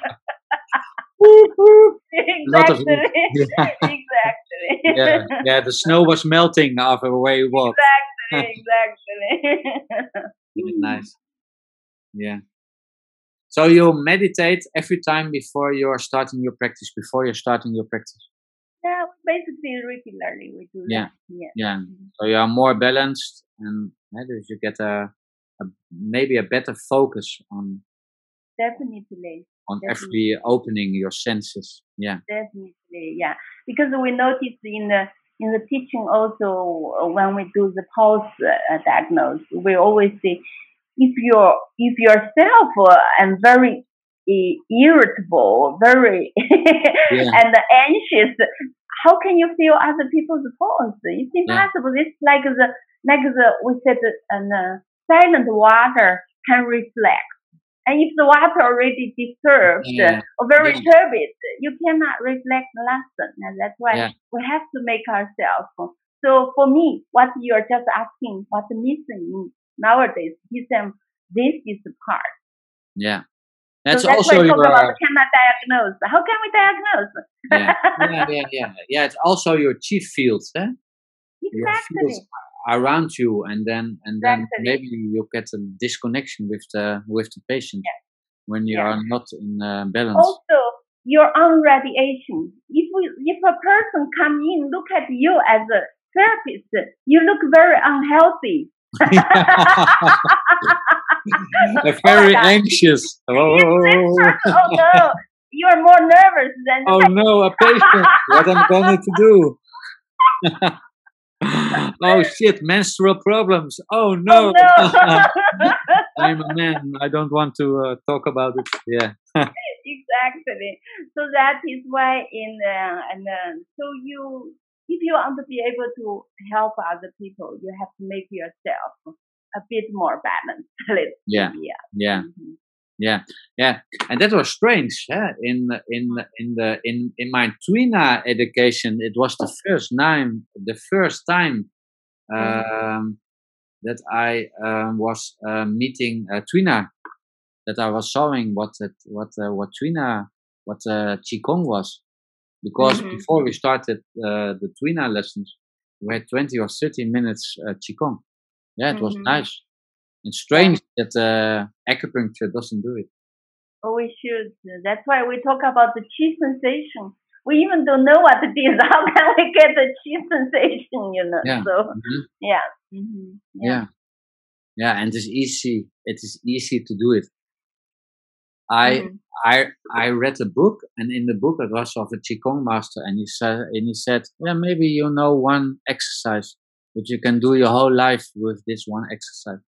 Speaker 1: Lot of-
Speaker 2: exactly.
Speaker 1: yeah.
Speaker 2: exactly.
Speaker 1: yeah, yeah, the snow was melting after where you walked.
Speaker 2: exactly. Exactly.
Speaker 1: Nice. Yeah. So you meditate every time before you're starting your practice, before you're starting your practice.
Speaker 2: yeah, basically regularly we do
Speaker 1: Yeah.
Speaker 2: that. Yeah.
Speaker 1: Yeah. So you are more balanced and you get a, a maybe a better focus on
Speaker 2: Definitely.
Speaker 1: on
Speaker 2: Definitely.
Speaker 1: every opening your senses. Yeah.
Speaker 2: Definitely. Yeah. Because we notice in the in the teaching also when we do the pulse uh, diagnosis, we always say if you're if yourself uh, and very irritable, very
Speaker 1: Yeah.
Speaker 2: and anxious, how can you feel other people's pulse? It's impossible. It's like the like the we said and uh, silent water can reflect. And if the water already disturbed
Speaker 1: Yeah.
Speaker 2: or very
Speaker 1: Yeah.
Speaker 2: turbid, you cannot reflect the lesson. And that's why
Speaker 1: Yeah.
Speaker 2: we have to make ourselves. So for me, what you're just asking, what's missing nowadays, he said, this is the part.
Speaker 1: Yeah. That's
Speaker 2: so that's
Speaker 1: also your
Speaker 2: about cannot diagnose. How can we diagnose?
Speaker 1: yeah. yeah, yeah, yeah. Yeah, it's also your chief field, eh? Your
Speaker 2: exactly.
Speaker 1: fields around you and then and then
Speaker 2: Exactly.
Speaker 1: maybe you get a disconnection with the with the patient when you
Speaker 2: Yeah.
Speaker 1: are not in uh, balance.
Speaker 2: Also, your own radiation. If we, if a person come in, look at you as a therapist, you look very unhealthy.
Speaker 1: They're very
Speaker 2: God.
Speaker 1: anxious. Oh,
Speaker 2: oh no, you are more nervous than
Speaker 1: oh no, a patient. What I'm going to do? oh shit, menstrual problems. Oh no.
Speaker 2: Oh, no.
Speaker 1: I'm a man. I don't want to uh, talk about it. Yeah.
Speaker 2: exactly. So that is why in uh, and uh, so you if you want to be able to help other people, you have to make yourself a bit more balanced.
Speaker 1: yeah.
Speaker 2: yeah.
Speaker 1: Yeah. Mm-hmm. Yeah, yeah, and that was strange. Huh? In in in the in in my Tuina education, it was the first time the first time mm-hmm. um, that I um, was uh, meeting uh, Tuina, that I was showing what it, what uh, what Tuina what uh, qigong was, because mm-hmm. before we started uh, the Tuina lessons, we had twenty or thirty minutes uh, qigong. Yeah, it mm-hmm. was nice. It's strange that uh, acupuncture doesn't do it.
Speaker 2: Oh, we should. That's why we talk about the chi sensation. We even don't know what it is. How can we get the chi sensation? You know.
Speaker 1: Yeah.
Speaker 2: So
Speaker 1: mm-hmm.
Speaker 2: yeah. Mm-hmm.
Speaker 1: yeah. yeah. Yeah, and it's easy. It is easy to do it. I mm-hmm. I I read a book, and in the book it was of a qigong master, and he said and he said, yeah, maybe you know one exercise, but you can do your whole life with this one exercise.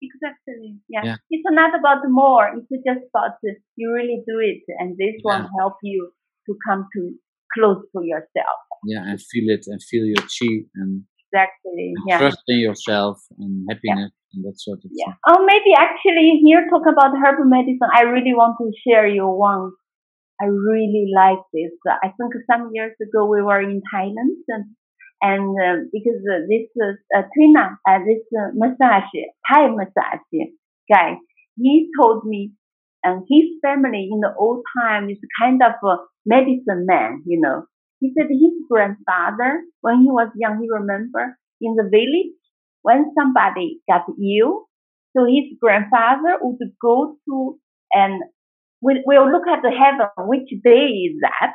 Speaker 2: Exactly. Yeah. yeah. It's not about more. It's just about this. you really do it, and this yeah. one help you to come to close to yourself.
Speaker 1: Yeah, and feel it, and feel your chi, and
Speaker 2: exactly. Yeah.
Speaker 1: Trust in yourself and happiness yeah. and that sort of
Speaker 2: yeah.
Speaker 1: thing.
Speaker 2: Oh, maybe actually here talk about herbal medicine. I really want to share you one. I really like this. I think some years ago we were in Thailand and and uh, because uh, this uh, Tuina, uh, this uh, massage, Thai massage guy, he told me, and his family in the old time is kind of a medicine man, you know. He said his grandfather, when he was young, he remember in the village when somebody got ill, so his grandfather would go to and will, will look at the heaven, which day is that,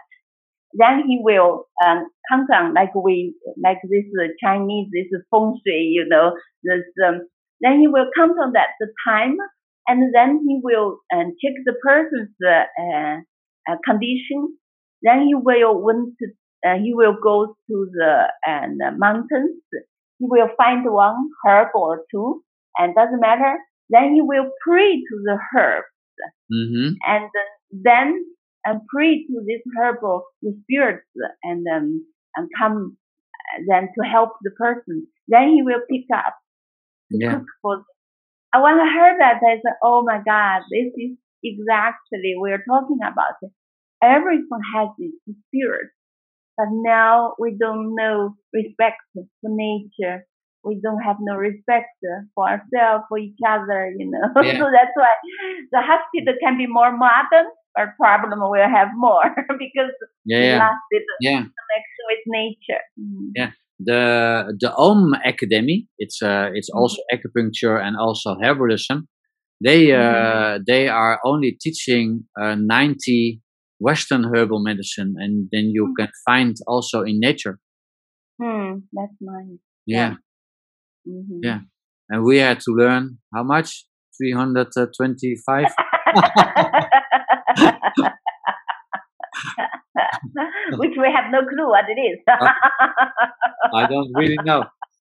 Speaker 2: then he will um, count on like we like this uh, Chinese this feng shui, you know, this um, then he will count on that the time, and then he will um, check the person's uh, uh, condition. Then he will went to, uh, he will go to the uh, mountains. He will find one herb or two, and doesn't matter. Then he will pray to the herbs,
Speaker 1: mm-hmm.
Speaker 2: and then and pray to this herbal the spirits and um, and come then to help the person. Then he will pick up
Speaker 1: yeah.
Speaker 2: cook for. I when I heard that, I said, "Oh my God, this is exactly we're talking about. Everything has its spirit, but now we don't know respect for nature. We don't have no respect for ourselves, for each other, you know.
Speaker 1: Yeah.
Speaker 2: so that's why the hospital can be more modern, our problem will have more because
Speaker 1: yeah, yeah.
Speaker 2: lost it
Speaker 1: yeah.
Speaker 2: connection with nature. Mm.
Speaker 1: Yeah. The the Om Academy, it's uh, it's mm. also acupuncture and also herbalism. They uh, mm. they are only teaching uh, ninety Western herbal medicine, and then you mm. can find also in nature.
Speaker 2: Hmm, that's nice.
Speaker 1: Yeah,
Speaker 2: yeah. Mm-hmm.
Speaker 1: yeah. And we had to learn how much? Three hundred twenty-five.
Speaker 2: Which we have no clue what it is.
Speaker 1: I don't really know.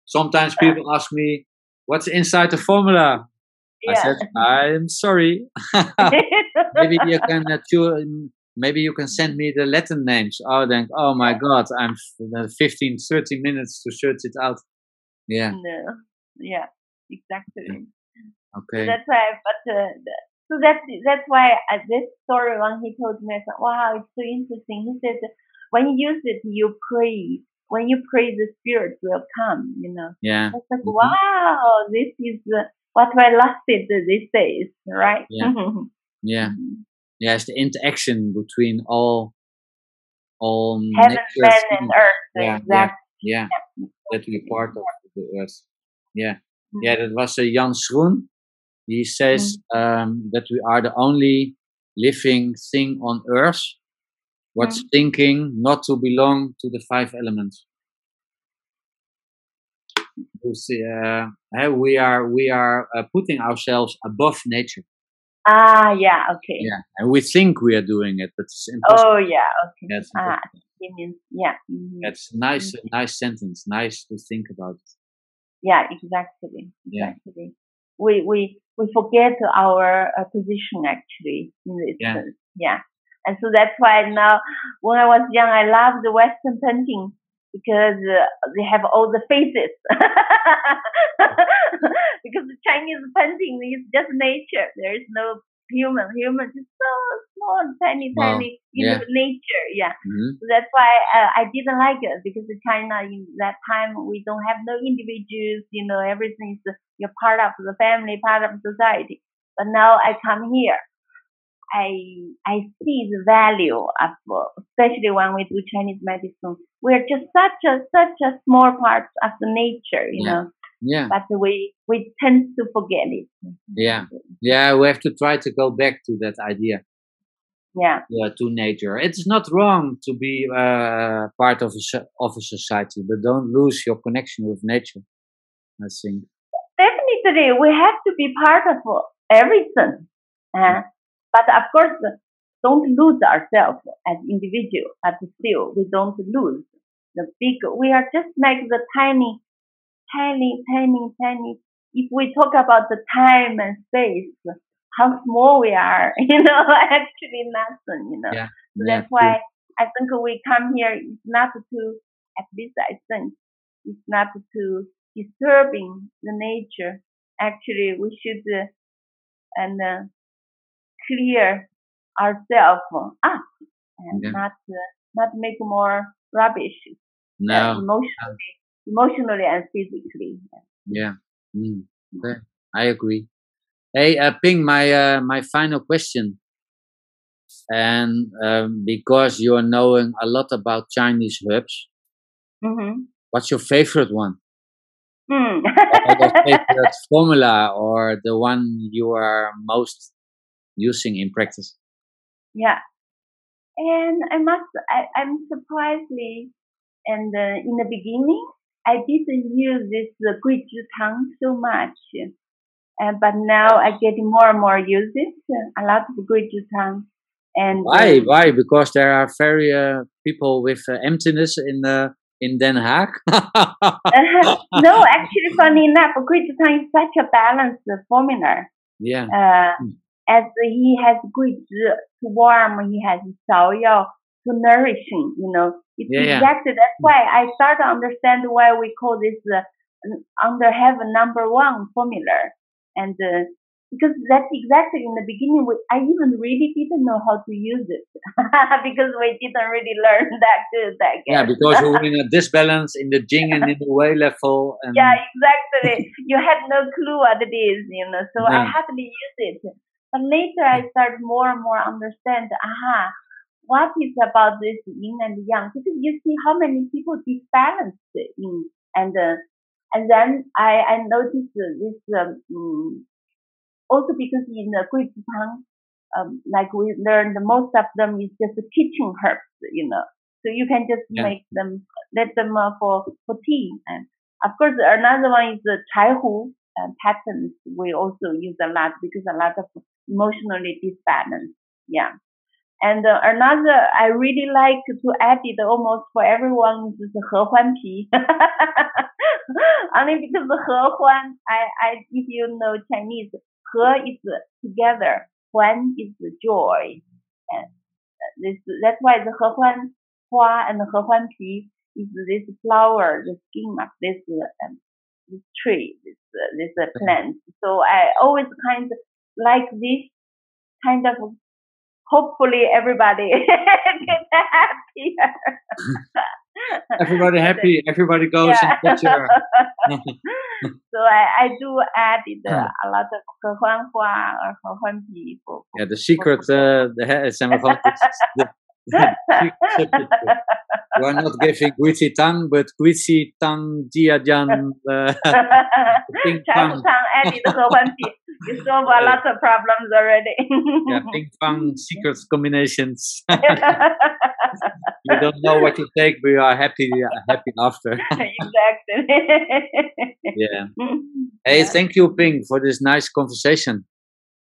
Speaker 1: Sometimes people ask me, what's inside the formula?
Speaker 2: Yeah.
Speaker 1: I said, I'm sorry. maybe you can uh, maybe you can send me the Latin names. Oh, then, oh my God, I'm 15, 30 minutes to search it out. Yeah.
Speaker 2: No. Yeah, exactly.
Speaker 1: Okay.
Speaker 2: So that's why, but uh, so that's that's why uh, this story when he told me, I said, wow, it's so interesting. He said, when you use it, you pray. When you pray, the spirits will come. You know.
Speaker 1: Yeah.
Speaker 2: I like, mm-hmm. wow, this is uh, what I lost it these days, right?
Speaker 1: Yeah. yeah.
Speaker 2: Mm-hmm.
Speaker 1: It's the interaction between all all
Speaker 2: heaven, men, and earth.
Speaker 1: Yeah.
Speaker 2: Exactly.
Speaker 1: Yeah. yeah. That we part of the earth. Yeah. Yeah. That was a uh, Jan Schroen he says mm. um, that we are the only living thing on earth what's mm. thinking not to belong to the five elements. See, uh, we are we are uh, putting ourselves above nature.
Speaker 2: Ah, yeah, okay.
Speaker 1: Yeah, and we think we are doing it, but it's impossible.
Speaker 2: Oh, yeah, okay.
Speaker 1: That's
Speaker 2: ah, means, yeah.
Speaker 1: Mm-hmm. That's nice, mm-hmm. nice sentence. Nice to think about.
Speaker 2: Yeah, exactly, exactly. Yeah. We we we forget our uh, position actually in this
Speaker 1: yeah.
Speaker 2: sense. Yeah. And so that's why now, when I was young, I loved the Western painting because uh, they have all the faces. because the Chinese painting is just nature. There is no human. Human is so small, tiny,
Speaker 1: Wow.
Speaker 2: tiny. You
Speaker 1: Yeah.
Speaker 2: know, nature. Yeah.
Speaker 1: Mhm.
Speaker 2: So that's why uh, I didn't like it because in China in that time we don't have no individuals. You know, everything is you're part of the family, part of society. But now I come here, I I see the value of, especially when we do Chinese medicine. We're just such a such a small part of the nature, you
Speaker 1: Yeah.
Speaker 2: know.
Speaker 1: Yeah,
Speaker 2: But we we tend to forget it.
Speaker 1: yeah, yeah. We have to try to go back to that idea,
Speaker 2: Yeah.
Speaker 1: uh, to nature. It's not wrong to be uh, part of a of a society, but don't lose your connection with nature. I think.
Speaker 2: definitely we have to be part of everything. Uh, but of course, don't lose ourselves as individual, but still we don't lose the big, we are just like the tiny, tiny, tiny, tiny. If we talk about the time and space, how small we are, you know, actually nothing, you know.
Speaker 1: Yeah.
Speaker 2: So
Speaker 1: yeah,
Speaker 2: that's why I think we come here is not to, at least I think, it's not to disturbing the nature. Actually, we should uh, and uh, clear ourselves up and
Speaker 1: Yeah.
Speaker 2: not uh, not make more rubbish uh,
Speaker 1: No.
Speaker 2: emotionally, emotionally and physically.
Speaker 1: Yeah. Mm. Okay. I agree. Hey, uh, Ping, my uh, my final question, and um, because you are knowing a lot about Chinese herbs,
Speaker 2: Mm-hmm.
Speaker 1: what's your favorite one?
Speaker 2: Mm.
Speaker 1: Or your favorite formula, or the one you are most using in practice?
Speaker 2: Yeah. And I must, I, I'm surprisingly, and uh, in the beginning, I didn't use this uh, Gui Zhi Tang so much. Uh, but now I get more and more use it, uh, a lot of Gui Zhi Tang. And
Speaker 1: Why?
Speaker 2: um,
Speaker 1: Why? Because there are very uh, people with uh, emptiness in uh, in Den Haag.
Speaker 2: no, actually, funny enough, Gui Zhi Tang is such a balanced formula.
Speaker 1: yeah.
Speaker 2: Uh,
Speaker 1: Mm.
Speaker 2: As he has zhi to warm, he has yao to nourishing, you know. It's
Speaker 1: Yeah, yeah.
Speaker 2: exactly, that's why I start to understand why we call this uh, under heaven number one formula. And uh, because that's exactly in the beginning, we, I even really didn't know how to use it because we didn't really learn that good, I guess.
Speaker 1: Yeah, because you're in a disbalance in the Ying and in the Wei level. And
Speaker 2: Yeah, exactly. you had no clue what it is, you know. So I
Speaker 1: Yeah.
Speaker 2: hardly use it. But later I started more and more understand. Aha, what is about this yin and yang? Because you see how many people disbalance in and uh, and then I I noticed this um, mm, also because in the Gui Zhi Tang, um, like we learned, most of them is just the kitchen herbs, you know. So you can just
Speaker 1: Yeah.
Speaker 2: make them, let them uh, for for tea and of course, another one is the Chai Hu uh, patterns. We also use a lot because a lot of emotionally disbalance. Yeah. And uh, another I really like to add it almost for everyone is the He. Only because the He I, I, if you know Chinese, He is together, Huan is joy. And uh, this, that's why the He Huan Hua and the He Huan is this flower, the skin of this um, this tree, this uh, this uh, plant. So I always kind of like this kind of hopefully everybody get happier.
Speaker 1: everybody happy. Everybody goes
Speaker 2: yeah.
Speaker 1: and
Speaker 2: So I, I do added uh, a lot of Hehuan Hua or
Speaker 1: Yeah, the secret, uh, the, uh, the We're not giving Guizhi Tang, but Guizhi Tang Jiajian. Uh,
Speaker 2: Tang Andy You solve a lot of problems already.
Speaker 1: yeah, ping pong secrets combinations. you don't know what you take, but you are happy happy after.
Speaker 2: exactly.
Speaker 1: yeah. Hey,
Speaker 2: yeah.
Speaker 1: thank you, Ping, for this nice conversation.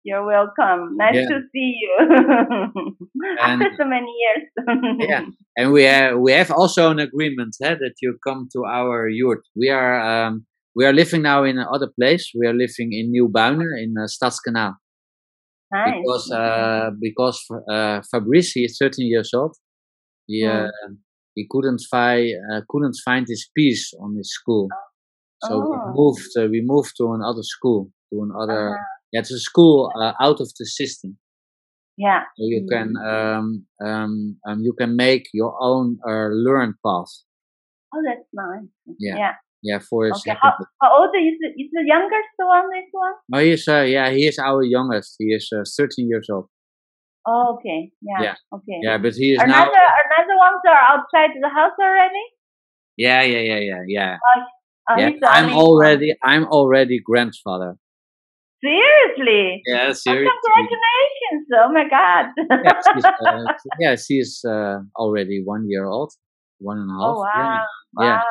Speaker 2: You're welcome. Nice
Speaker 1: Yeah.
Speaker 2: to see you. After so many years.
Speaker 1: Yeah. And we have we have also an agreement eh, that you come to our yurt. We are um, we are living now in another place. We are living in New Buiner in uh, Stadskanaal
Speaker 2: Nice.
Speaker 1: because uh, because uh, Fabrice he is 13 years old. He
Speaker 2: Mm.
Speaker 1: uh, he couldn't find uh, couldn't find his peace on his school. So we
Speaker 2: Oh.
Speaker 1: moved uh, we moved to another school, to another
Speaker 2: Uh-huh.
Speaker 1: Yeah, it's a school uh, out of the system.
Speaker 2: Yeah.
Speaker 1: So you can um, um, um, you can make your own uh, learn path.
Speaker 2: Oh, that's nice.
Speaker 1: Yeah.
Speaker 2: Yeah.
Speaker 1: Yeah, for his
Speaker 2: Okay. How,
Speaker 1: second.
Speaker 2: how old is the, is the youngest one? This one?
Speaker 1: Oh, he is uh, yeah, he is our youngest. He is uh, 13 years old.
Speaker 2: Oh, okay. Yeah.
Speaker 1: Yeah.
Speaker 2: Okay.
Speaker 1: Yeah, but he is
Speaker 2: Another
Speaker 1: now.
Speaker 2: another ones are outside the house already.
Speaker 1: Yeah, yeah, yeah, yeah, yeah.
Speaker 2: Oh,
Speaker 1: yeah. I'm already I'm already grandfather.
Speaker 2: Seriously.
Speaker 1: Yeah,
Speaker 2: Oh,
Speaker 1: seriously.
Speaker 2: congratulations! Oh my God.
Speaker 1: yeah, she's, uh, yeah, she's uh, already one year old, one and a half.
Speaker 2: oh wow.
Speaker 1: Yeah.
Speaker 2: Wow.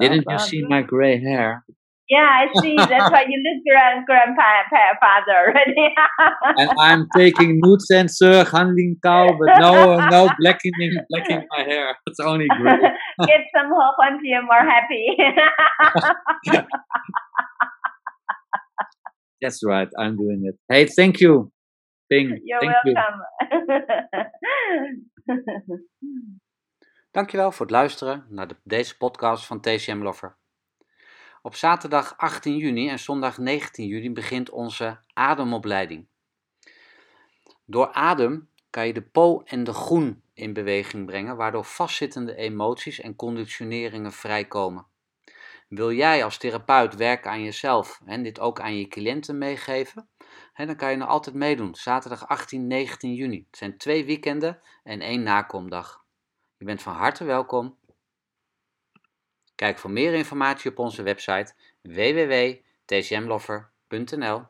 Speaker 1: yeah. Didn't
Speaker 2: Oh,
Speaker 1: you
Speaker 2: God.
Speaker 1: see my gray hair?
Speaker 2: Yeah, I see. That's why you look grand grandpa father already.
Speaker 1: And I'm taking and uh, Han Lian Cao, but no, no blackening, blackening my hair. It's only gray.
Speaker 2: Get some hope and feel more happy.
Speaker 1: That's right. I'm doing it. Hey, thank you, Ping.
Speaker 2: You're
Speaker 1: thank you.
Speaker 2: welcome.
Speaker 3: Dankjewel voor het luisteren naar de- deze podcast van TCM Lover. Op zaterdag 18 juni en zondag 19 juni begint onze ademopleiding. Door adem kan je de po en de groen in beweging brengen, waardoor vastzittende emoties en conditioneringen vrijkomen. Wil jij als therapeut werken aan jezelf en dit ook aan je cliënten meegeven? Dan kan je nog altijd meedoen. Zaterdag 18, 19 juni. Het zijn twee weekenden en één nakomdag. Je bent van harte welkom. Kijk voor meer informatie op onze website www.tcmloffer.nl